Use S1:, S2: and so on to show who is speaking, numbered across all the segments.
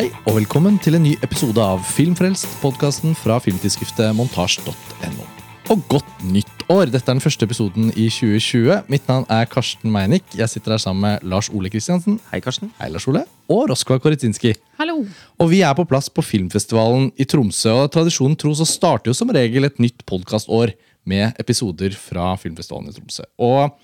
S1: Hei og velkommen til en ny episode av Filmfrelst, podkasten fra filmtidsskriftet montasj.no. Og godt nytt år! Dette er den første episoden i 2020. Mitt navn er Karsten Meinick. Jeg sitter her sammen med Lars Ole Kristiansen.
S2: Hei, Karsten.
S1: Hei, Lars Ole. Og Roskva Koritsinski.
S3: Hallo.
S1: Og vi er på plass på filmfestivalen i Tromsø. Og tradisjonen tro så starter jo som regel et nytt podkastår med episoder fra filmfestivalen i Tromsø. Og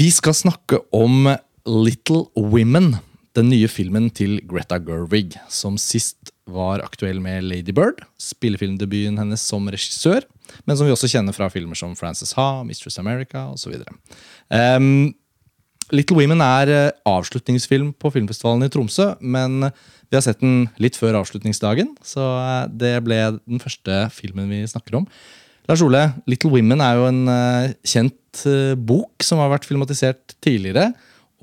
S1: vi skal snakke om Little Women, den nye filmen til Greta Gerwig, som sist var aktuell med Lady Bird, spillefilmdebuten hennes som regissør, men som vi også kjenner fra filmer som Frances Ha, Mistress America osv. Um, Little Women er eh, avslutningsfilm på filmfestivalen i Tromsø, men vi har sett den litt før avslutningsdagen, så eh, det ble den første filmen vi snakker om. Lars Ole, Little Women er jo en eh, kjent bok som har vært filmatisert tidligere.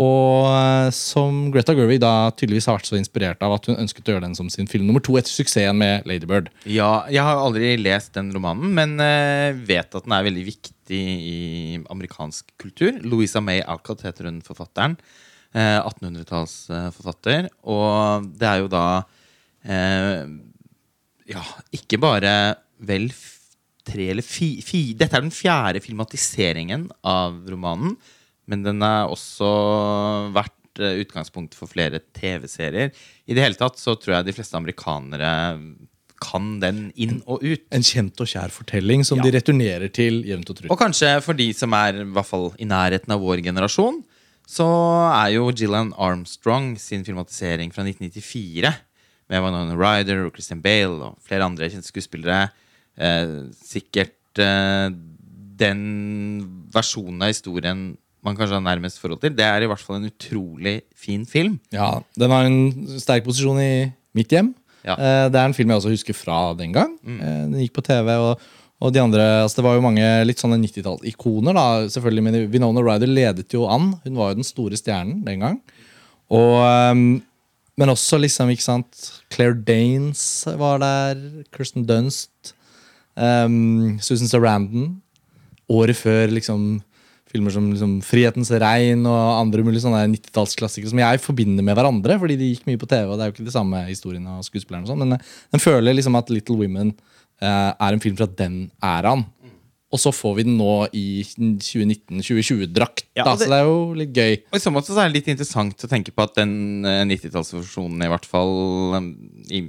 S1: Og eh, som Greta Gerwig da tydeligvis har vært så inspirert av at hun ønsket å gjøre den som sin film nummer to etter suksessen med Lady Bird.
S2: Ja, jeg har aldri lest den romanen, men eh, vet at den er veldig viktig i amerikansk kultur. Louisa May Alcott heter hun forfatteren. Eh, 1800-tallsforfatter. Og det er jo da eh, Ja, ikke bare vel tre eller fi, fi Dette er den fjerde filmatiseringen av romanen. Men den har også vært eh, utgangspunkt for flere TV-serier. I det hele tatt så tror jeg de fleste amerikanere kan den inn og ut.
S1: En kjent og kjær fortelling som
S2: Ja.
S1: de returnerer til jevnt og trutt.
S2: Og kanskje for de som er i hvert fall i nærheten av vår generasjon, så er jo Gillian Armstrong sin filmatisering fra 1994 med Vanona Ryder og Christian Bale og flere andre kjente skuespillere eh, sikkert eh, den versjonen av historien man kanskje har nærmest forhold til. Det er i hvert fall en utrolig fin film.
S1: Ja, Den har en sterk posisjon i mitt hjem.
S2: Ja.
S1: Eh, Det er en film jeg også husker fra den gang. Mm. Den gikk på TV. og, og de andre, altså Det var jo mange litt sånne 90-tallsikoner. da, selvfølgelig, Men Winona Ryder ledet jo an. Hun var jo den store stjernen den gang. Og, ehm, men også liksom, ikke sant Claire Danes var der. Kirsten Dunst. Um, Susan Sarandon. Året før liksom filmer som liksom, 'Frihetens regn' og andre mulige sånne 90-tallsklassikere som jeg forbinder med hverandre, fordi de gikk mye på TV. og det er jo ikke de samme historiene og skuespillerne og sånn, Men eh, den føler liksom at 'Little Women' eh, er en film fra den æraen. Og så får vi den nå i 2019-2020-drakt.
S2: Ja,
S1: Så det er jo litt gøy.
S2: Og I så måte så er det litt interessant å tenke på at den eh, 90-tallsversjonen i hvert fall eh, i,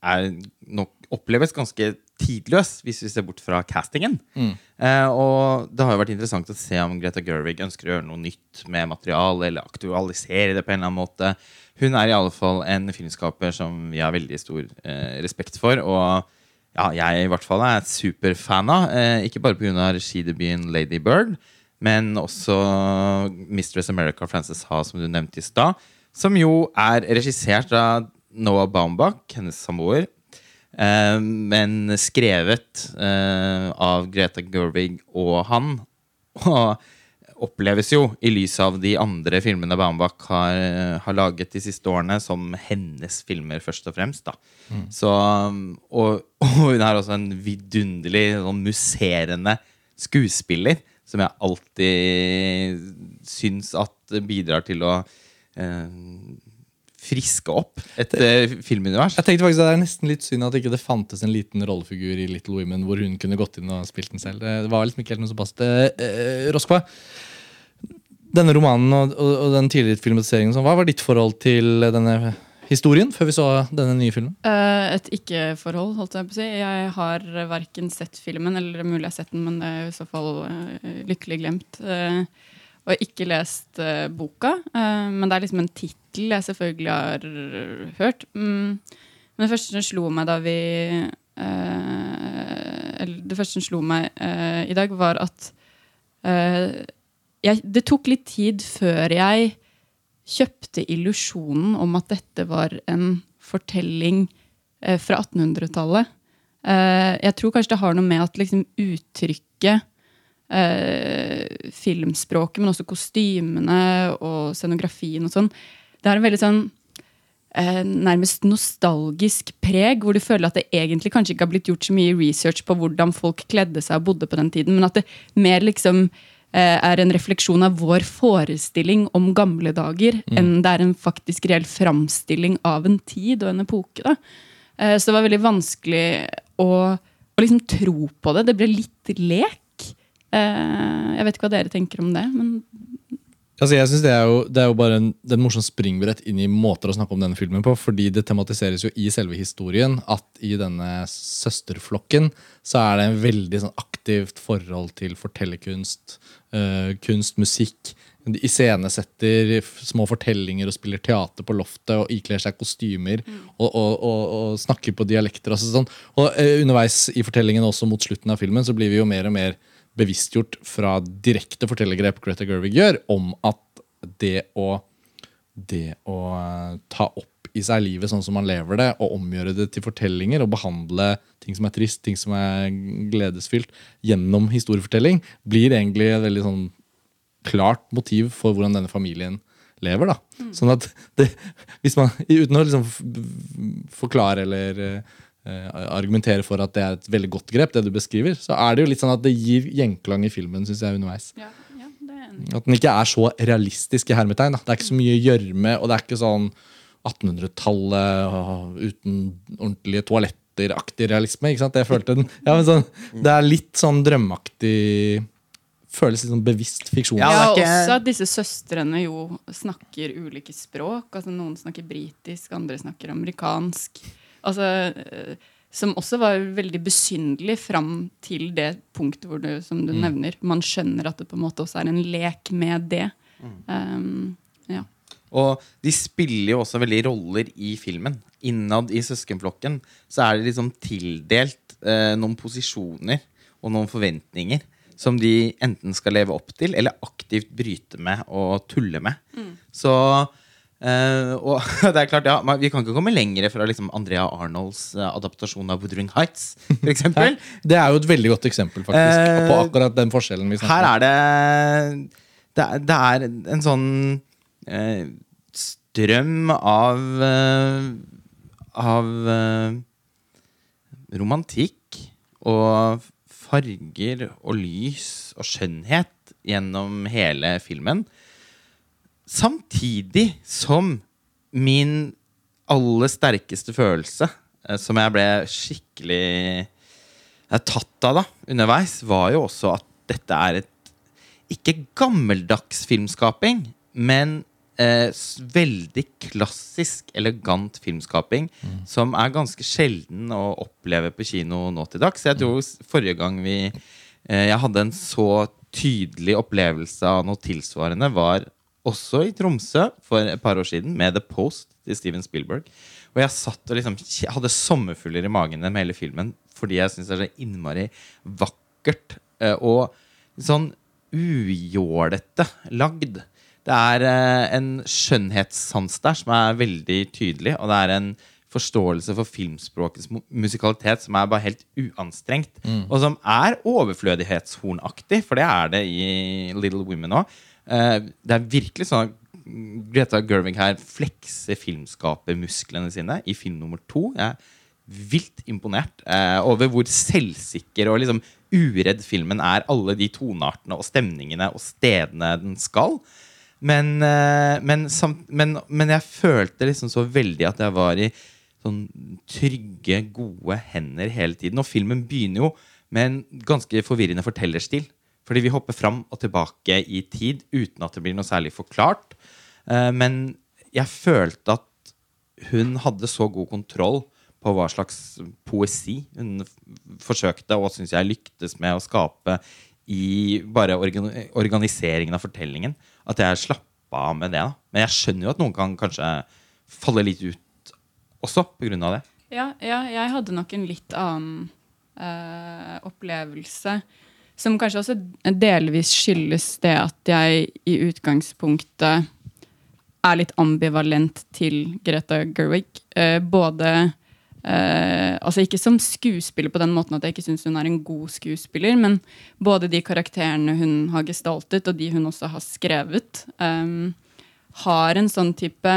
S2: er nok oppleves ganske tidløs, hvis vi ser bort fra castingen. Eh, og det har jo vært interessant å se om Greta Gerwig ønsker å gjøre noe nytt med materialet, eller aktualisere det på en eller annen måte. Hun er i alle fall en filmskaper som vi har veldig stor eh, respekt for. og ja, jeg i hvert fall er superfan av. Eh, ikke bare pga. regidebuten Lady Bird, men også Mistress America Frances Ha, som du nevnte i stad. Som jo er regissert av Noah Baumbach, hennes samboer. Eh, men skrevet eh, av Greta Gerwig og han. Og oppleves jo, i lys av de andre filmene Baumbach har, har laget de siste årene, som hennes filmer, først og fremst. da. Så, og, og hun er også en vidunderlig, sånn musserende skuespiller, som jeg alltid syns at bidrar til å eh, friske opp et eh, filmunivers.
S1: Jeg tenkte faktisk at Det er nesten litt synd at ikke det fantes en liten rollefigur i Little Women hvor hun kunne gått inn og spilt den selv. Det var liksom ikke helt noe som passet. Eh, eh, Roskva, denne romanen og, og, og den tidligere filmatiseringen, sånn, hva var ditt forhold til denne historien før vi så denne nye filmen?
S3: Eh, et ikke-forhold, holdt jeg på å si. Jeg har verken sett filmen, eller er mulig jeg har sett den, men det er i så fall lykkelig glemt. Eh, og ikke lest uh, boka. uh, men det er liksom en tittel jeg selvfølgelig har hørt. Mm. Men det første som slo meg da vi eh, Eller det første som slo meg eh, i dag, var at eh, jeg, det tok litt tid før jeg kjøpte illusjonen om at dette var en fortelling eh, fra 1800-tallet. Eh, jeg tror kanskje det har noe med at liksom, uttrykket, eh, filmspråket, men også kostymene og scenografien og sånn, det har en veldig sånn eh, nærmest nostalgisk preg, hvor du føler at det egentlig kanskje ikke har blitt gjort så mye research på hvordan folk kledde seg og bodde på den tiden, men at det mer liksom eh, er en refleksjon av vår forestilling om gamle dager, enn det er en faktisk reell framstilling av en tid og en epoke. da. Eh, så det var veldig vanskelig å, å liksom tro på det. Det ble litt lek. Eh, jeg vet ikke hva dere tenker om det, men
S1: Altså jeg synes Det er jo, det er jo bare en, en morsom springbrett inn i måter å snakke om denne filmen på. Fordi det tematiseres jo i selve historien at i denne søsterflokken så er det en veldig sånn aktivt forhold til fortellerkunst, eh, kunst, musikk. De iscenesetter små fortellinger og spiller teater på loftet og ikler seg kostymer og, og, og, og snakker på dialekter. Og sånn. Og eh, underveis i fortellingen også mot slutten av filmen så blir vi jo mer og mer bevisstgjort fra direkte fortellergrep Greta Gerwig gjør, om at det å, det å eh, ta opp i seg livet sånn som man lever det, og omgjøre det til fortellinger, og behandle ting som er trist, ting som er gledesfylt, gjennom historiefortelling, blir egentlig et veldig sånn klart motiv for hvordan denne familien lever. da. Sånn at det, hvis man, Uten å liksom forklare eller eh, argumentere for at det er et veldig godt grep, det du beskriver, så er det jo litt sånn at det gir gjenklang i filmen, synes jeg, underveis.
S3: ja, ja, en
S1: At den ikke er så realistisk i hermetegn. Da. Det er ikke så mye gjørme, og det er ikke sånn 1800-tallet uten ordentlige toaletter-aktig realisme. ikke sant? Jeg følte den, ja, men sånn, Det er litt sånn drømmeaktig Føles litt sånn bevisst fiksjon.
S2: Ja,
S3: Ja,
S2: det er ikke-
S3: også at disse søstrene jo snakker ulike språk. altså Noen snakker britisk, andre snakker amerikansk. Altså, eh, som også var veldig besynderlig fram til det punktet hvor du, som du nevner, man skjønner at det på en måte også er en lek med det. Um, ja.
S2: Og de spiller jo også veldig roller i filmen. Innad i søskenflokken så er det liksom tildelt eh, noen posisjoner og noen forventninger som de enten skal leve opp til, eller aktivt bryte med og tulle med. Så eh, Og det er klart, ja, man- vi kan ikke komme lenger fra liksom Andrea Arnolds eh, adaptasjon av Woodring Heights,
S1: For Det er jo et veldig godt eksempel faktisk,
S2: uh,
S1: på akkurat den forskjellen vi snakker
S2: Her er det Det det er en sånn strøm av Av romantikk og farger og lys og skjønnhet gjennom hele filmen. Samtidig som min aller sterkeste følelse, eh, som jeg ble skikkelig tatt av da, underveis, var jo også at dette er et ikke gammeldags filmskaping, men eh, veldig klassisk, elegant filmskaping, som er ganske sjelden å oppleve på kino nå til dags. Jeg tror forrige gang vi eh, jeg hadde en så tydelig opplevelse av noe tilsvarende, var også i Tromsø for et par år siden, med The Post til Steven Spielberg. Og jeg satt og liksom hadde sommerfugler i magen med hele filmen fordi jeg syns det er så innmari vakkert eh, og sånn ujålete lagd. Det er eh, en skjønnhetssans der som er veldig tydelig, og det er en forståelse for filmspråkets musikalitet som er bare helt uanstrengt. Og som er overflødighetshornaktig, for det er det i Little Women òg. Det er virkelig sånn at Greta Gerwig her flekser filmskapermusklene sine i film nummer to. Jeg er vilt imponert eh, over hvor selvsikker og liksom uredd filmen er. Alle de toneartene og stemningene og stedene den skal. Men, eh, men, samt, men, men jeg følte liksom så veldig at jeg var i sånn trygge, gode hender hele tiden. Og filmen begynner jo med en ganske forvirrende fortellerstil. Fordi vi hopper fram og tilbake i tid uten at det blir noe særlig forklart. Eh, Men jeg følte at hun hadde så god kontroll på hva slags poesi hun forsøkte, og syns jeg lyktes med å skape i bare organiseringen av fortellingen, at jeg slappa av med det. Men jeg skjønner jo at noen kan kanskje falle litt ut også av det.
S3: Ja, ja, jeg hadde nok en litt annen øh, opplevelse. Som kanskje også delvis skyldes det at jeg i utgangspunktet er litt ambivalent til Greta Gerwig. Eh, både eh, Altså ikke som skuespiller på den måten at jeg ikke syns hun er en god skuespiller, men både de karakterene hun har gestaltet, og de hun også har skrevet, eh, har en sånn type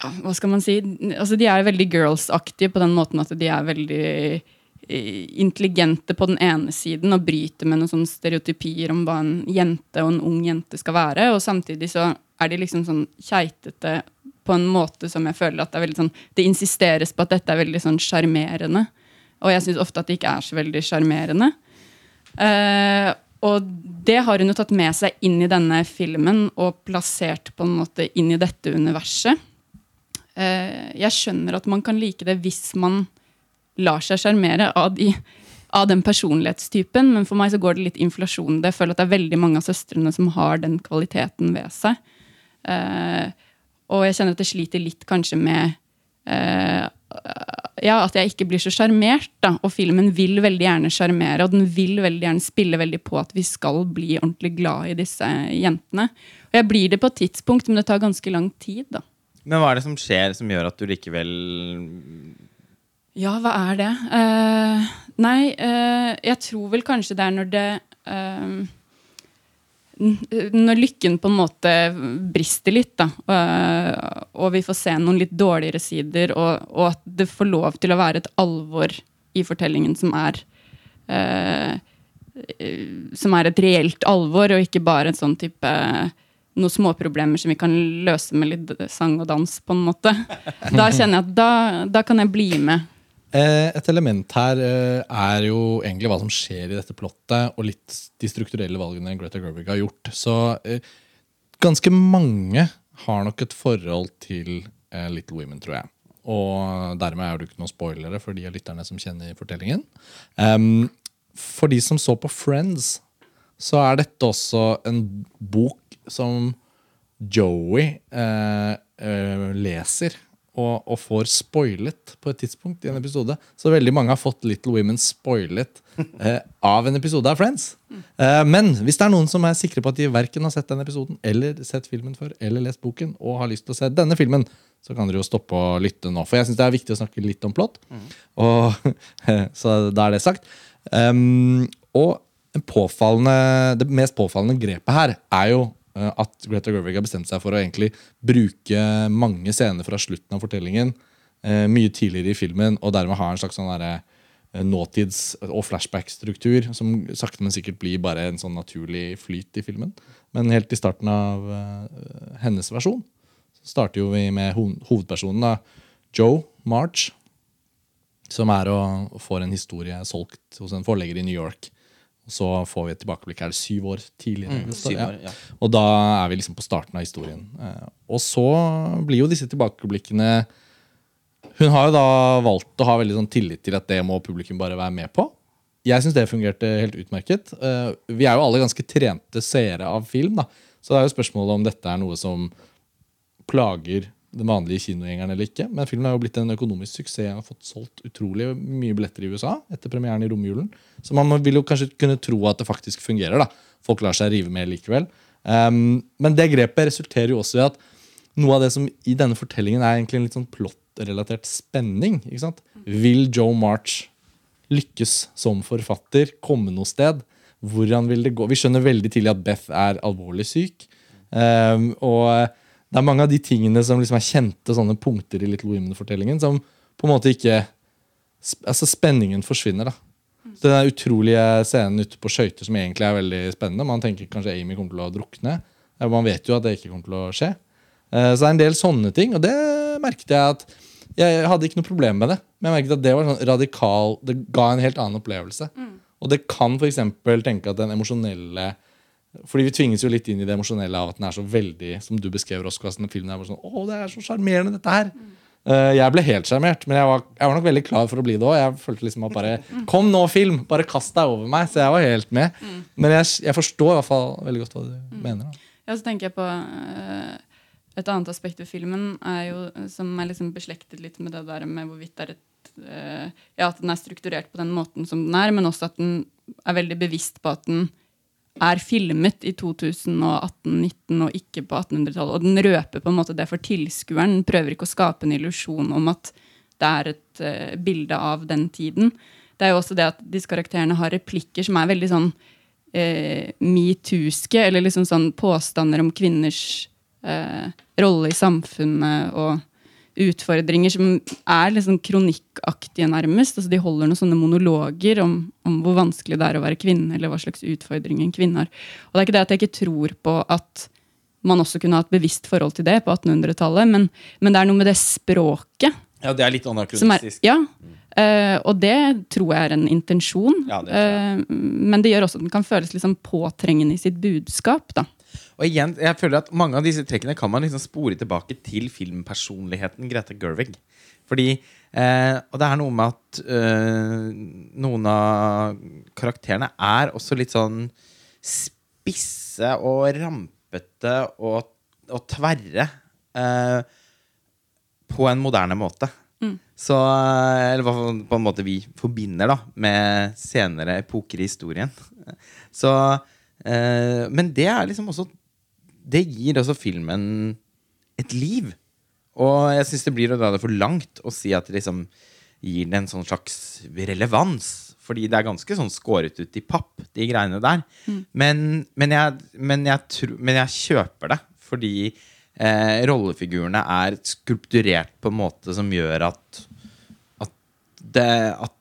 S3: hva skal man si? Altså, de er veldig girls-aktige på den måten at de er veldig intelligente på den ene siden og bryter med noen sånne stereotypier om hva en jente og en ung jente skal være, og samtidig så er de liksom sånn keitete på en måte som jeg føler at det er veldig sånn Det insisteres på at dette er veldig sånn sjarmerende. Og jeg syns ofte at det ikke er så veldig sjarmerende. Uh, og det har hun jo tatt med seg inn i denne filmen og plassert på en måte inn i dette universet. Uh, jeg skjønner at man kan like det hvis man lar seg sjarmere av, de, av den personlighetstypen, men for meg så går det litt inflasjon. Jeg føler at det er veldig mange av søstrene som har den kvaliteten ved seg. Eh, og jeg kjenner at jeg sliter litt kanskje med eh, ja, at jeg ikke blir så sjarmert. Og filmen vil veldig gjerne sjarmere, og den vil veldig gjerne spille veldig på at vi skal bli ordentlig glad i disse jentene. Og jeg blir det på et tidspunkt, men det tar ganske lang tid. da.
S2: Men hva er det som skjer som gjør at du likevel
S3: Ja, hva er det? Uh, nei, uh, jeg tror vel kanskje det er når det uh, når lykken på en måte brister litt, da, og vi får se noen litt dårligere sider, og, og, at det får lov til å være et alvor i fortellingen som er Som er et reelt alvor, og ikke bare en sånn type noen småproblemer som vi kan løse med litt sang og dans, på en måte. Da kjenner jeg at da, da kan jeg bli med.
S1: Eh, et element her eh, er jo egentlig hva som skjer i dette plottet, og litt de strukturelle valgene Greta Gerwig har gjort. Så eh, ganske mange har nok et forhold til Little Women, tror jeg. Og dermed er det ikke noen spoilere for de av lytterne som kjenner fortellingen. For de som så på Friends, så er dette også en bok som Joey leser og, og, får spoilet på et tidspunkt i en episode. Så veldig mange har fått Little Women spoilet eh, av en episode av Friends. Eh, men hvis det er noen som er sikre på at de verken har sett den episoden eller sett filmen før, eller lest boken, og har lyst til å se denne filmen, så kan dere jo stoppe å lytte nå. For jeg syns det er viktig å snakke litt om plott. Og, så da er det sagt. Um, og det mest påfallende grepet her er jo at Greta Gerwig har bestemt seg for å egentlig bruke mange scener fra slutten av fortellingen eh, mye tidligere i filmen, og dermed ha en slags sånn der, eh, nåtids- og flashback-struktur som sakte, men sikkert blir bare en sånn naturlig flyt i filmen. Men helt i starten av uh, hennes versjon så starter jo vi med ho hovedpersonen, da, Joe March, som er og får en historie solgt hos en forlegger i New York. Så får vi et tilbakeblikk er det syv år tidligere. Mm, syv år, ja. Og da er vi liksom på starten av historien. Eh, og så blir jo disse tilbakeblikkene Hun har jo da valgt å ha veldig sånn tillit til at det må publikum bare være med på. Jeg syns det fungerte helt utmerket. Eh, vi er jo alle ganske trente seere av film, da. så det er jo spørsmålet om dette er noe som plager den vanlige kinogjengeren eller ikke. Men filmen har jo blitt en økonomisk suksess. Han har fått solgt utrolig mye billetter i USA etter premieren i romjulen. Så man vil jo kanskje kunne tro at det faktisk fungerer. da. Folk lar seg rive med likevel. Um, men det grepet resulterer jo også i at noe av det som i denne fortellingen er egentlig en litt sånn plottrelatert spenning. ikke sant? Vil Joe March lykkes som forfatter? Komme noe sted? Hvordan vil det gå? Vi skjønner veldig tidlig at Beth er alvorlig syk. Um, og det er mange av de tingene som liksom er kjente sånne punkter i Little Women-fortellingen, som på en måte ikke Altså, spenningen forsvinner, da. Så den utrolige scenen ute på skøyter som egentlig er veldig spennende. Man tenker kanskje Amy kommer til å drukne. Man vet jo at det ikke kommer til å skje. Eh, så det er en del sånne ting, og det merket jeg at Jeg hadde ikke noe problem med det, men jeg merket at det var sånn radikal Det ga en helt annen opplevelse. Mm. Og det kan f.eks. tenke at den emosjonelle fordi vi tvinges jo litt inn i det emosjonelle av at den er så veldig Som du beskrever den filmen er sånn, å, det er så sjarmerende, dette her. Mm. Uh, jeg ble helt sjarmert, men jeg var, jeg var, nok veldig klar for å bli det òg. Jeg følte liksom at bare Kom nå, film! Bare kast deg over meg. Så jeg var helt med. Mm. Men jeg, jeg, forstår i hvert fall veldig godt hva du mm. mener. Da.
S3: Ja, så tenker jeg på uh, Et annet aspekt ved filmen er jo, som er liksom beslektet litt med det der med hvorvidt det er et uh, Ja, at den er strukturert på den måten som den er, men også at den er veldig bevisst på at den er filmet i 2018-19 og ikke på 1800-tallet. Og den røper på en måte det for tilskueren. Den prøver ikke å skape en illusjon om at det er et uh, bilde av den tiden. Det er jo også det at disse karakterene har replikker som er veldig sånn uh, metooske, eller liksom sånn påstander om kvinners uh, rolle i samfunnet og utfordringer som er liksom kronikkaktige, nærmest. Altså, de holder noen sånne monologer om, om, hvor vanskelig det er å være kvinne, eller hva slags utfordringer en kvinne har. Og det er ikke det at jeg ikke tror på at man også kunne ha et bevisst forhold til det på 1800-tallet, men, men, det er noe med det språket.
S2: Ja, det er litt anakronistisk.
S3: ja, uh, og det tror jeg er en intensjon.
S2: Ja, det uh,
S3: men det gjør også at den kan føles liksom påtrengende i sitt budskap. da.
S2: Og igjen, jeg føler at Mange av disse trekkene kan man liksom spore tilbake til filmpersonligheten Greta Gerwig. Fordi, eh, Og det er noe med at eh, noen av karakterene er også litt sånn spisse og rampete og, og tverre. Eh, på en moderne måte. Mm. Så, eller på en måte vi forbinder da med senere epoker i historien. Så, eh, men det er liksom også det gir også filmen et liv. Og jeg syns det blir å dra det for langt å si at det liksom gir den en sånn slags relevans. Fordi det er ganske sånn skåret ut i papp, de greiene der. Mm. Men, men, jeg, men, jeg tro, men, jeg, kjøper det. Fordi eh, rollefigurene er skulpturert på en måte som gjør at, at, det, at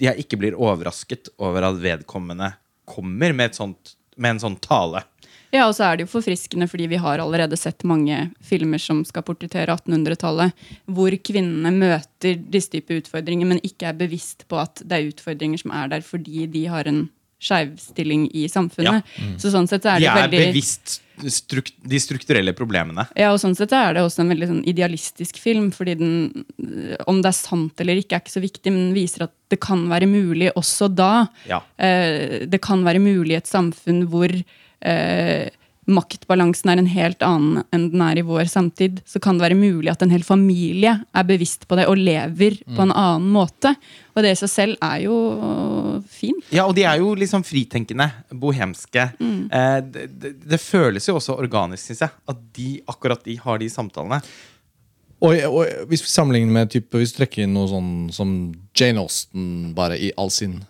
S2: jeg ikke blir overrasket over at vedkommende kommer med, et sånt, med en sånn tale.
S3: Ja, og så er det jo forfriskende fordi vi har allerede sett mange filmer som skal portrettere 1800-tallet, hvor kvinnene møter disse type utfordringer, men ikke er bevisst på at det er utfordringer som er der fordi de har en skeivstilling i samfunnet. Ja. Mm. Så sånn sett er det
S2: de er
S3: veldig
S2: bevisst strukt, de strukturelle problemene.
S3: Ja, og sånn sett er det også en veldig sånn idealistisk film. fordi den, Om det er sant eller ikke, er ikke så viktig, men den viser at det kan være mulig også da.
S2: Ja.
S3: Eh, det kan være mulig i et samfunn hvor eh, maktbalansen er en helt annen enn den er i vår samtid, så kan det være mulig at en hel familie er bevisst på det og lever mm. på en annen måte. Og det i seg selv er jo fint.
S2: Ja, og de er jo liksom fritenkende, bohemske. Mm. Eh, det, det, det, føles jo også organisk, syns jeg, at de, akkurat de har de samtalene.
S1: Og, og hvis vi sammenligner med type, hvis du trekker inn noe sånn som Jane Austen bare i all sin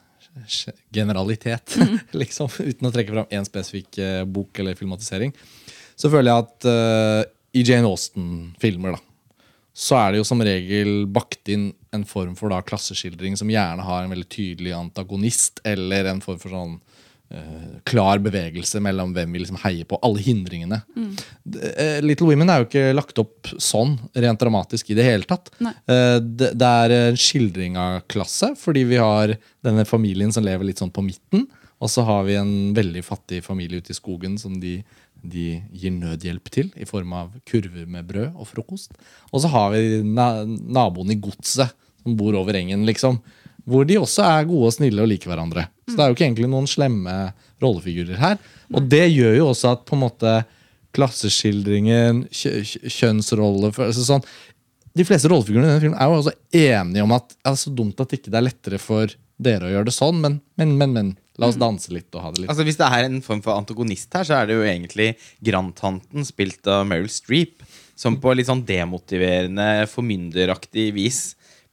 S1: generalitet, mm. liksom, uten å trekke fram én spesifikk uh, bok eller filmatisering, så føler jeg at uh, i Jane Austen-filmer da, så er det jo som regel bakt inn en form for da klasseskildring som gjerne har en veldig tydelig antagonist, eller en form for sånn klar bevegelse mellom hvem vi liksom heier på. Alle hindringene. Mm. Little Women er jo ikke lagt opp sånn rent dramatisk i det hele tatt. Uh, det, det, er en skildring av klasse, fordi vi har denne familien som lever litt sånn på midten. Og så har vi en veldig fattig familie ute i skogen som de, de gir nødhjelp til i form av kurver med brød og frokost. Og så har vi na naboen i godset som bor over engen, liksom. Hvor de også er gode og snille og liker hverandre. Så det er jo ikke egentlig noen slemme rollefigurer her. Og det gjør jo også at på en måte klasseskildringen, kjønnsrolle altså sånn, De fleste rollefigurene i denne filmen er jo også enige om at det er så dumt at ikke det er lettere for dere å gjøre det sånn, men, men, men, men. La oss danse litt og ha det litt.
S2: Altså Hvis det er en form for antagonist her, så er det jo egentlig grandtanten spilt av Meryl Streep, som på litt sånn demotiverende, formynderaktig vis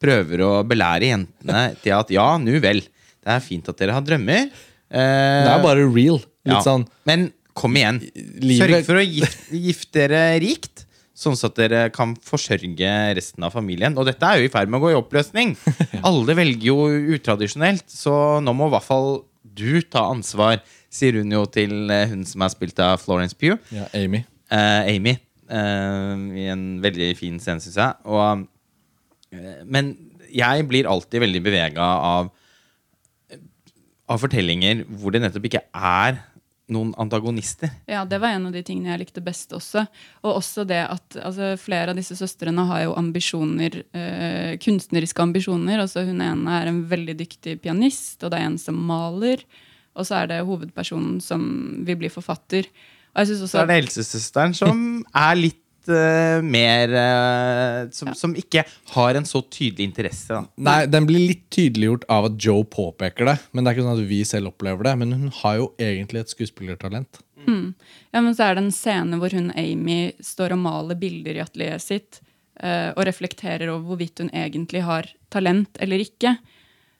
S2: prøver å belære jentene til at ja, nu vel, det er fint at dere har drømmer.
S1: Eh, det er bare real. Litt ja. sånn
S2: Men kom igjen. Sørg for å gifte, gifte dere rikt. Sånn at dere kan forsørge resten av familien. Og dette er jo i ferd med å gå i oppløsning. Alle velger jo utradisjonelt, så nå må i hvert fall du ta ansvar, sier hun jo til eh, hun som er spilt av Florence Pugh.
S1: Ja, Amy.
S2: Eh, Amy. eh, I en veldig fin scene, syns jeg. Og Eh, men jeg blir alltid veldig bevega av, av fortellinger hvor det nettopp ikke er noen antagonister.
S3: Ja, det var en av de tingene jeg likte best også. Og også det at altså, flere av disse søstrene har jo ambisjoner, øh, kunstneriske ambisjoner. Altså, hun ene er en veldig dyktig pianist, og det er en som maler. Og så er det hovedpersonen som vil bli forfatter. Og jeg også
S2: så er det helsesøsteren som er litt uh, mer uh, som, ja. som, ikke har en så tydelig interesse. Da.
S1: Nei, Den blir litt tydeliggjort av at Joe påpeker det. Men det er ikke sånn at vi selv opplever det. Men hun har jo egentlig et skuespillertalent.
S3: Mm. Ja, men så er det en scene hvor hun Amy står og maler bilder i atelieret sitt. Uh, og reflekterer over hvorvidt hun egentlig har talent eller ikke. Uh,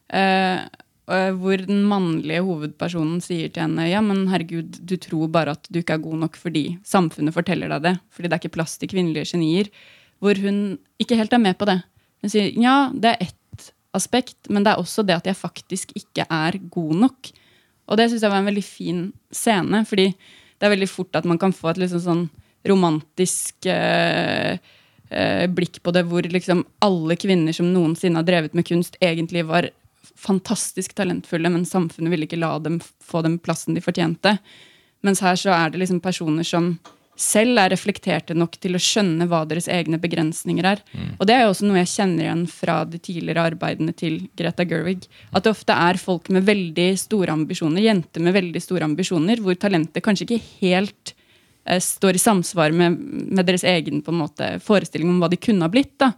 S3: Eh, hvor den mannlige hovedpersonen sier til henne ja, men herregud, du tror bare at du ikke er god nok fordi samfunnet forteller deg det. Fordi det er ikke plass til kvinnelige genier. hvor hun ikke helt er med på det. Hun sier ja, det er ett aspekt, men det er også det at jeg faktisk ikke er god nok. Og det syns jeg var en veldig fin scene, fordi det er veldig fort at man kan få et liksom sånn romantisk eh, eh, blikk på det, hvor liksom alle kvinner som noensinne har drevet med kunst, egentlig var fantastisk talentfulle, men samfunnet ville ikke la dem få den plassen de fortjente. Mens her så er det liksom personer som selv er reflekterte nok til å skjønne hva deres egne begrensninger er. Mm. Og det er jo også noe jeg kjenner igjen fra de tidligere arbeidene til Greta Gerwig. At det ofte er folk med veldig store ambisjoner, jenter med veldig store ambisjoner, hvor talentet kanskje ikke helt eh, står i samsvar med, med deres egen på en måte, forestilling om hva de kunne ha blitt. da.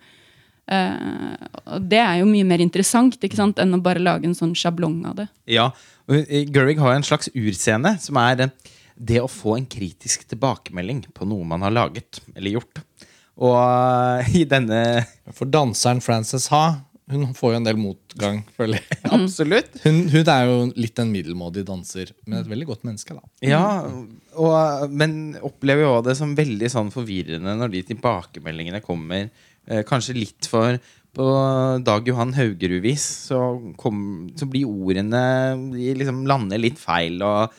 S3: Uh, og det er jo mye mer interessant ikke sant, enn å bare lage en sånn sjablong av det.
S2: Ja, og Gerwig har jo en slags urscene som er det å få en kritisk tilbakemelding på noe man har laget eller gjort. Og uh, i denne
S1: For danseren Frances Ha hun får jo en del motgang, føler jeg.
S2: Absolutt.
S1: Hun, hun, er jo litt en middelmådig danser, men et veldig godt menneske. da.
S2: Ja, og, Men opplever jo det som veldig sånn forvirrende når de tilbakemeldingene kommer. Eh, kanskje litt for på Dag Johan Haugerud-vis så, så, blir ordene De liksom lander litt feil. og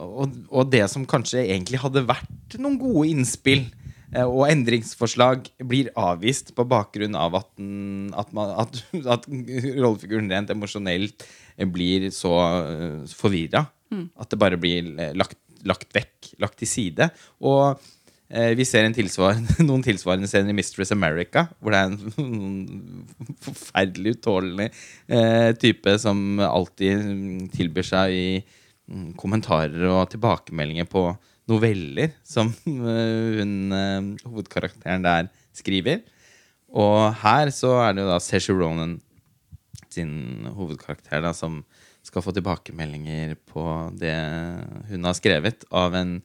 S2: og, og, det som kanskje egentlig hadde vært noen gode innspill eh, og endringsforslag, blir avvist på bakgrunn av at, den, at, man, at, at rollefiguren rent emosjonelt blir så uh, forvirra. Mm. At det bare blir lagt, lagt, vekk, lagt til side. Og eh, vi ser tilsvarende, noen tilsvarende scener i Mistress America, hvor det er en forferdelig utålelig eh, type som alltid tilbyr seg i Mm, kommentarer og tilbakemeldinger på noveller som uh, hun, uh, hovedkarakteren der skriver. Og her så er det jo da Saoirse Ronan sin hovedkarakter da, som skal få tilbakemeldinger på det hun har skrevet, av en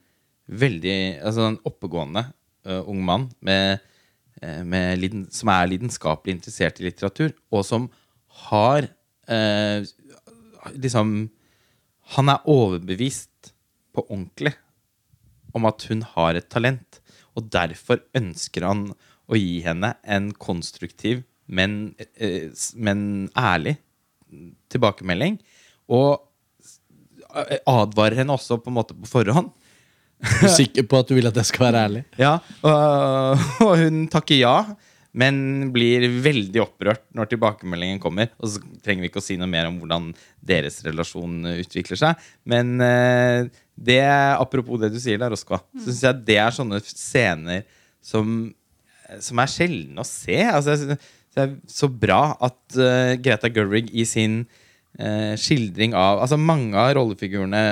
S2: veldig altså en oppegående uh, ung mann med, uh, med liden, som er lidenskapelig interessert i litteratur, og som har uh, liksom han er overbevist på ordentlig om at hun har et talent, og derfor ønsker han å gi henne en konstruktiv, men, men ærlig tilbakemelding. Og advarer henne også på en måte på forhånd.
S1: Du er sikker på at du vil at jeg skal være ærlig?
S2: Ja, og, og hun takker ja. Men blir veldig opprørt når tilbakemeldingen kommer. Og så trenger vi ikke å si noe mer om hvordan deres relasjon utvikler seg. Men uh, det, apropos det du sier der, Oskar, så syns jeg det er sånne scener som, som er sjeldne å se. Altså, det er så bra at uh, Greta Gerwig i sin uh, skildring av Altså, mange av rollefigurene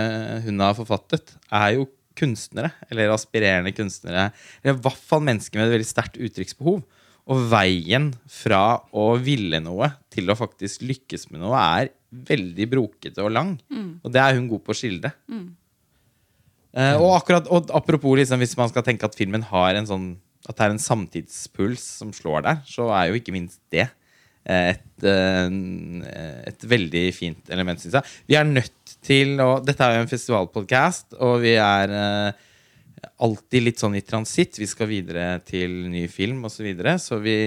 S2: hun har forfattet, er jo kunstnere. Eller aspirerende kunstnere. Eller i hvert fall mennesker med et veldig sterkt uttrykksbehov. Og veien fra å ville noe til å faktisk lykkes med noe er veldig brokete og lang. Mm. Og det er hun god på å skildre. Mm. Eh, og, akkurat, og apropos liksom, hvis man skal tenke at filmen har en sånn At det er en samtidspuls som slår der, så er jo ikke minst det et, eh, et veldig fint element, syns jeg. Vi er nødt til å Dette er jo en festivalpodkast, og vi er eh, alltid litt sånn i transitt. Vi skal videre til ny film osv. Så, videre, så vi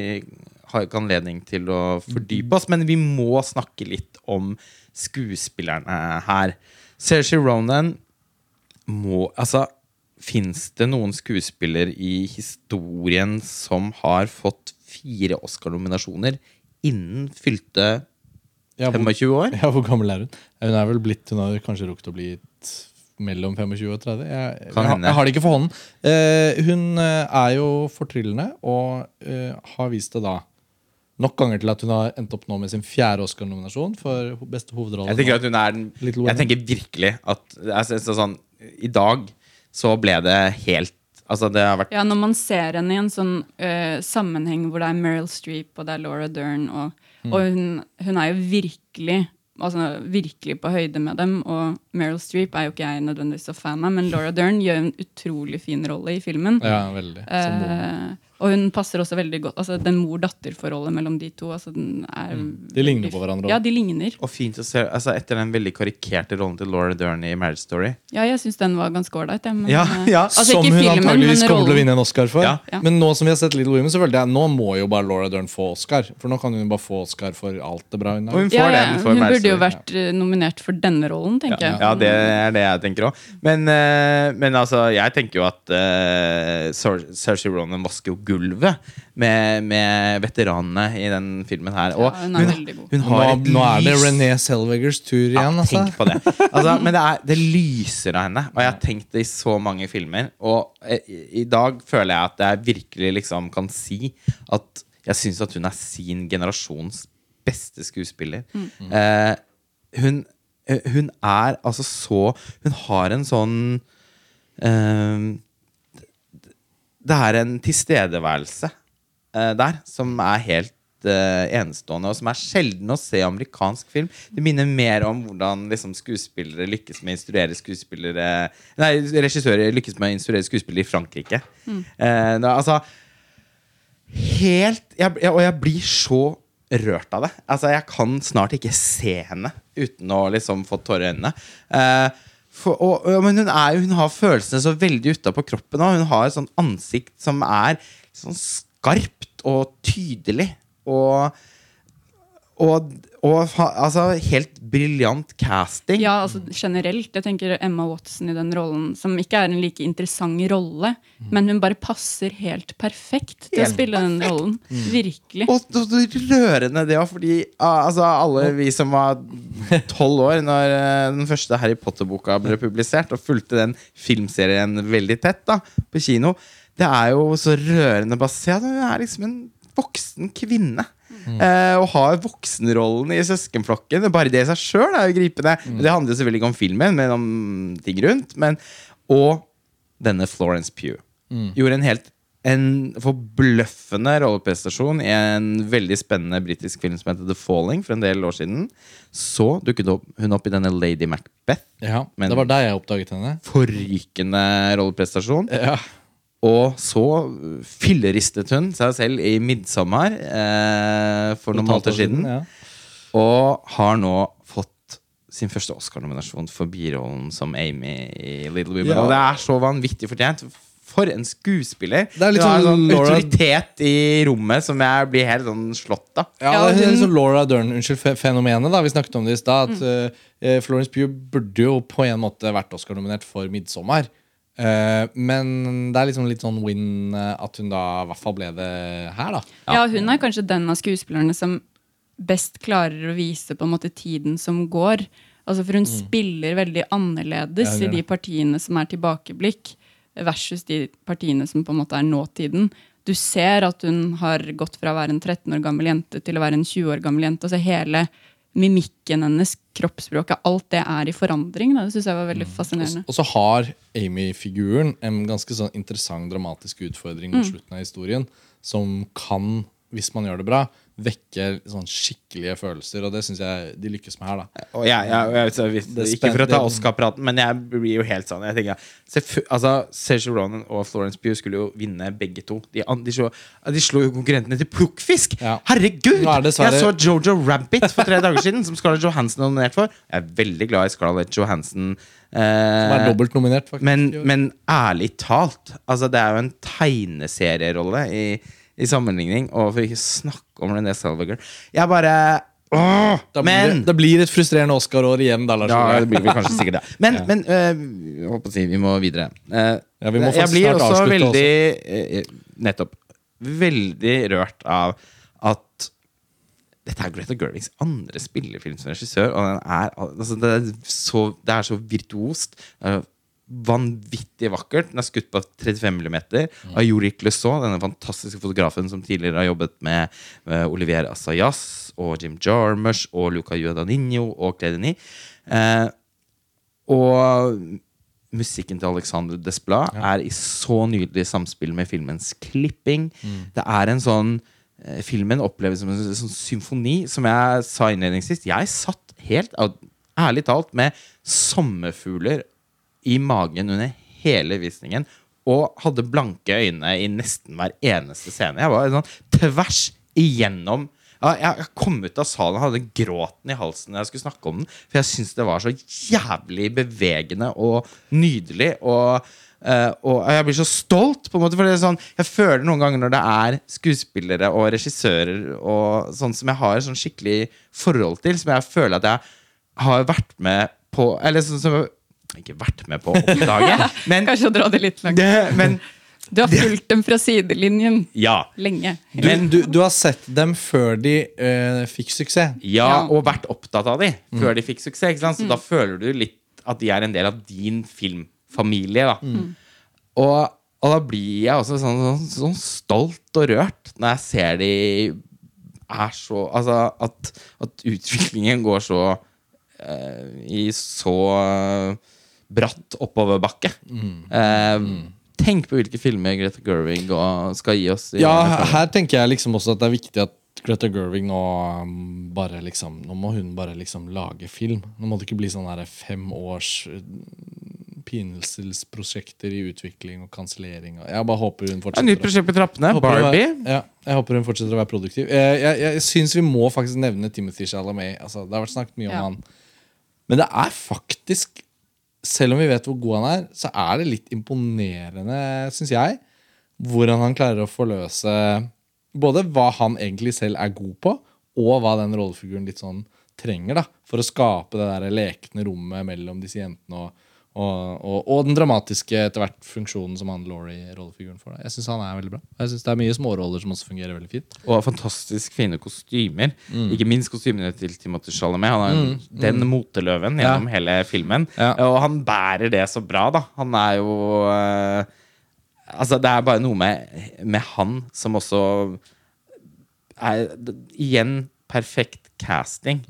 S2: har ikke anledning til å fordype oss. Men vi må snakke litt om skuespillerne her. Saoirse Ronan må Altså, fins det noen skuespiller i historien som har fått fire Oscar-nominasjoner innen fylte 25 år?
S1: Ja, hvor gammel er hun? Hun er vel blitt, hun har kanskje rukket å bli mellom 25 og 30. Jeg, jeg, jeg, jeg har det ikke for hånden. Uh, hun uh, er jo fortryllende og uh, har vist det da nok ganger til at hun har endt opp nå med sin fjerde Oscar-nominasjon for beste hovedrolle.
S2: Jeg tenker at hun er den Jeg tenker virkelig at altså, sånn, I dag så ble det helt Altså det har vært
S3: Ja, Når man ser henne i en sånn sammenheng hvor det er Meryl Streep og det er Laura Dern, og, mm. og hun, hun er jo virkelig altså, virkelig på høyde med dem. Og Meryl Streep er jo ikke jeg nødvendigvis så fan av, men Laura Dern gjør en utrolig fin rolle i filmen.
S1: Ja, veldig. Eh,
S3: Og hun passer også veldig godt. altså Den mor-datter-forholdet mellom de to. altså den er
S1: De ligner på hverandre.
S3: Ja, de ligner.
S2: Og fint å se altså Etter den veldig karikerte rollen til Laura Dern i Marriage Story.
S3: Ja, jeg syns den var ganske ålreit.
S2: Ja,
S3: eh,
S2: ja.
S3: altså,
S1: som hun
S3: filmen,
S1: antageligvis kommer til å vinne en Oscar for.
S2: Ja.
S3: Ja.
S1: Men nå som vi har sett Little Women, så følte jeg nå må jo bare Laura Dern få Oscar. For nå kan hun bare få Oscar for alt det bra hun
S2: Og
S1: har.
S2: hun får
S3: Ja, ja, hun,
S2: hun
S3: burde jo vært eh, nominert for denne rollen, tenker jeg.
S2: Ja, det er det jeg tenker òg. Men, eh, men altså, jeg tenker jo at uh, Saoirse Ronan vasker jo gulvet med, med veteranene i den filmen her. Og
S3: Ja, hun er veldig god.
S1: Nå,
S2: har et
S1: nå er det René Selvegers tur
S2: Ja,
S1: igjen, altså.
S2: tenk på det. Altså, men det, er, det lyser av henne, og jeg har tenkt det i så mange filmer. Og eh, i, i dag føler jeg at jeg virkelig liksom kan si at jeg syns at hun er sin generasjons beste skuespiller. Eh, hun, eh, hun er altså så Hun har en sånn eh, Det er en tilstedeværelse eh, der som er helt eh, enestående, og som er sjelden å se i amerikansk film. Det minner mer om hvordan liksom, skuespillere lykkes med å instruere skuespillere Nei, regissører lykkes med å instruere skuespillere i Frankrike. Eh, det, er altså Helt jeg, jeg, Og jeg blir så rørt av det. Altså, jeg kan snart ikke se henne uten å liksom få tårer i øynene. Eh, for, og, og, men hun, er, hun har følelsene så veldig utapå kroppen. Og hun har et sånt ansikt som er sånn skarpt og tydelig. Og, og, og altså, helt briljant casting.
S3: Ja, altså generelt. Jeg tenker Emma Watson i den rollen, som ikke er en like interessant rolle, men hun bare passer helt perfekt til å
S2: spille
S3: spille den rollen. Virkelig.
S2: Og, og, og rørende det òg, fordi altså, alle vi som var tolv år når eh, den første Harry Potter-boka ble publisert, og fulgte den filmserien veldig tett da, på kino, det er jo så rørende basert. hun er liksom en voksen kvinne. Eh, og har voksenrollen i søskenflokken. Bare det i seg sjøl er jo gripende. Mm. Det handler selvfølgelig ikke om filmen, men om ting rundt. Men, og denne Florence Pugh gjorde en helt en forbløffende rolleprestasjon i en veldig spennende britisk film som heter The Falling for en del år siden. Så dukket hun opp i denne Lady Macbeth.
S1: Ja, det var der jeg oppdaget henne.
S2: Forrykende rolleprestasjon.
S1: Ja.
S2: Og så filleristet hun seg selv i 'Midtsommer' eh, for noen måneder siden.
S1: Ja.
S2: Og har nå fått sin første Oscar-nominasjon for birollen som Amy i Little Women.
S1: Ja.
S2: Og det er så vanvittig fortjent. For en skuespiller!
S1: Det er litt sånn
S2: sånn
S1: Laura-
S2: autoritet i rommet som jeg blir helt sånn slått av.
S1: Ja, det er
S3: litt
S1: sånn Laura Dern-fenomenet. da, vi snakket om det i stad. At Uh, Florence Pugh burde jo på en måte vært Oscar-nominert for 'Midtsommer'. Eh, men det er liksom litt sånn win eh, at hun da i hvert fall ble det her, da.
S3: Ja, hun er kanskje den av skuespillerne som best klarer å vise på en måte tiden som går. Altså For hun spiller veldig annerledes
S1: Mm. Ja,
S3: i de partiene som er tilbakeblikk, versus de partiene som på en måte er nåtiden. Du ser at hun har gått fra å være en 13 år gammel jente til å være en 20 år gammel jente. Altså hele mimikken hennes, kroppsspråket, alt det er i forandring. Da. Det syns jeg var veldig fascinerende.
S1: Og så har Amy-figuren en ganske sånn interessant dramatisk utfordring mot slutten av historien, som kan, hvis man gjør det bra, vekke sånn skikkelige følelser. Og det syns jeg de lykkes med her. da
S2: Og jeg, jeg, jeg, jeg hvis,
S1: Det
S2: ikke for å ta Oscar-praten, men jeg blir jo helt sånn. Jeg tenker, altså, Sergio Ronan og Florence Pugh skulle jo vinne begge to. De, de, slo, de slo jo konkurrentene til plukkfisk!
S1: Ja.
S2: Herregud!
S1: Er
S2: Jeg så Jojo Rabbit for tre dager siden, som Scarlett Johansson er nominert for. Jeg er veldig glad i Scarlett Johansson.
S1: Som er
S2: Eh,
S1: dobbelt nominert, faktisk.
S2: men, men ærlig talt, altså det er jo en tegneserierolle i, i sammenligning, og for ikke snakke om René Salvager. Jeg bare Åh!
S1: da, blir
S2: Men
S1: det, det blir et frustrerende Oscar-år igjen, da, Lars
S2: ja, det blir vel kanskje sikkert det. Men, men øh, jeg holdt å si, vi må videre. Uh,
S1: Ja, vi må
S2: jeg blir også veldig også. Nettopp. Veldig rørt av at dette er Greta Gerwigs andre spillefilm som regissør. Og den er, altså, det, er så, det er så virtuost. Det er vanvittig vakkert. Den er skutt på 35 mm av Jorik Lesault, denne fantastiske fotografen som tidligere har jobbet med, med Olivier Assayas og Jim Jarmusch og Luca Guadagnino og Claire Eh, og musikken til Alexander Desplat er i så nydelig samspill med filmens klipping. Det er en sånn eh, Filmen oppleves som en sånn symfoni. Som jeg sa innledningsvis, jeg satt helt ærlig talt med sommerfugler i magen under hele visningen. og hadde blanke øyne i nesten hver eneste scene. Jeg var sånn tvers igjennom jeg, kom ut av salen og hadde gråten i halsen når jeg skulle snakke om den. For jeg syns det var så jævlig bevegende og nydelig. Og, eh, og jeg blir så stolt, på en måte. For sånn, jeg føler noen ganger når det er skuespillere og regissører og sånn som jeg har sånn skikkelig forhold til, som jeg føler at jeg har vært med på Eller sånn som jeg ikke vært med på å oppdage, men,
S3: Kanskje å dra det litt langt.
S2: det, men
S3: Du har fulgt dem fra sidelinjen
S2: ja.
S3: lenge.
S1: Du, du, du har sett dem før de eh, fikk suksess.
S2: Ja,
S3: Ja.
S2: og vært opptatt av de
S1: Mm.
S2: før de fikk suksess. Ikke sant? Så da føler du litt at de er en del av din filmfamilie. Da.
S1: Mm.
S2: Og, og da blir jeg også sånn, sånn, sånn stolt og rørt når jeg ser de er så Altså at, at utviklingen går så i så eh, bratt oppoverbakke.
S1: Mm.
S2: Eh, tenk på hvilke filmer Greta Gerwig og skal gi oss. i
S1: Ja, her tenker jeg liksom også at det er viktig at Greta Gerwig nå um, bare liksom Nå må hun bare liksom lage film. Nå må det ikke bli sånn her fem års Pinselsprosjekter pinelsesprosjekter i utvikling og kansellering. Jeg bare håper hun
S2: Et
S1: fortsetter.
S2: nytt prosjekt på trappene.
S1: hun
S2: Barbie.
S1: er- Ja, jeg håper hun fortsetter å være produktiv. Jeg, jeg, jeg syns vi må faktisk nevne Timothy Chalamet. Altså, det har vært snakket mye om
S3: Ja.
S1: han. Men det er faktisk, selv om vi vet hvor god han er, så er det litt imponerende, syns jeg, hvordan han klarer å forløse både hva han egentlig selv er god på, og hva den rollefiguren litt sånn trenger da, for å skape det der lekne rommet mellom disse jentene og, og, og, og den dramatiske etter hvert funksjonen som han Laurie-rollefiguren får. Jeg syns han er veldig bra. Jeg synes Det er mye småroller som også fungerer veldig fint.
S2: Og fantastisk fine kostymer.
S1: Mm.
S2: Ikke minst kostymene til Timothy Chalamet. Han er mm. den moteløven gjennom hele filmen.
S1: Ja.
S2: Og han bærer det så bra, da. Han er jo eh, Altså, det er bare noe med, med han som også er Igjen perfekt casting.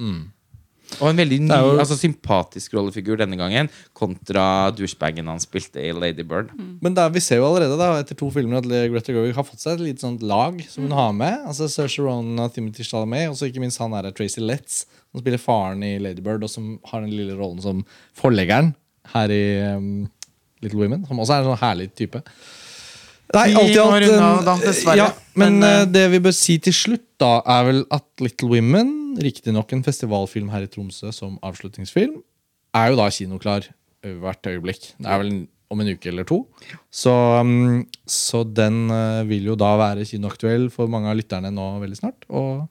S2: Og en veldig ny,
S1: Mm. jo-
S2: altså sympatisk rollefigur denne gangen, kontra douchebagen han spilte i Lady Bird.
S1: Men da, vi ser jo allerede da, etter to filmer at Greta Gerwig har fått seg et lite sånt lag som hun har med. Altså Saoirse Ronan og Timothy Chalamet, og så ikke minst han der Tracy Letts, som spiller faren i Lady Bird, og som har den lille rollen som forleggeren her i um, Little Women. Som også er en sånn herlig type. Nei, alt i alt. Ja, men,
S2: Men,
S1: eh, det vi bør si til slutt, da, er vel at Little Women, riktignok en festivalfilm her i Tromsø som avslutningsfilm, er jo da kinoklar hvert øyeblikk. Det er vel om en uke eller to. Så, um, så den eh, vil jo da være kinoaktuell for mange av lytterne nå veldig snart. Og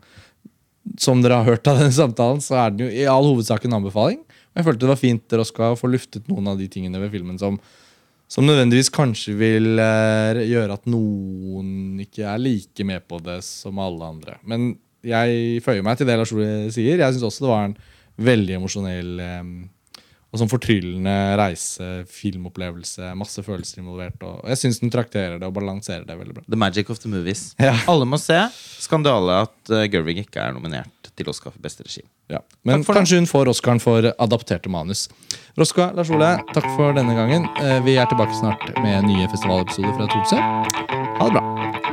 S1: som dere har hørt av denne samtalen, så er den jo i all hovedsak en anbefaling. Og jeg følte det var fint dere skal få luftet noen av de tingene ved filmen som, som nødvendigvis kanskje vil eh, gjøre at noen ikke er like med på det som alle andre. Men jeg føyer meg til det Lars Ole sier. Jeg syns også det var en veldig emosjonell eh, og sånn fortryllende reise, filmopplevelse, masse følelser involvert. Og jeg syns den trakterer det og balanserer det veldig bra.
S2: The magic of the movies.
S1: Ja.
S2: Alle må se. Skandale at uh, Gerwig ikke er nominert til Oscar for beste regi.
S1: Ja. Men kanskje hun får Oscaren for adapterte manus. Roska, Lars Ole, takk for denne gangen. Eh, Vi er tilbake snart med nye festivalepisoder fra Tromsø. Ha det bra.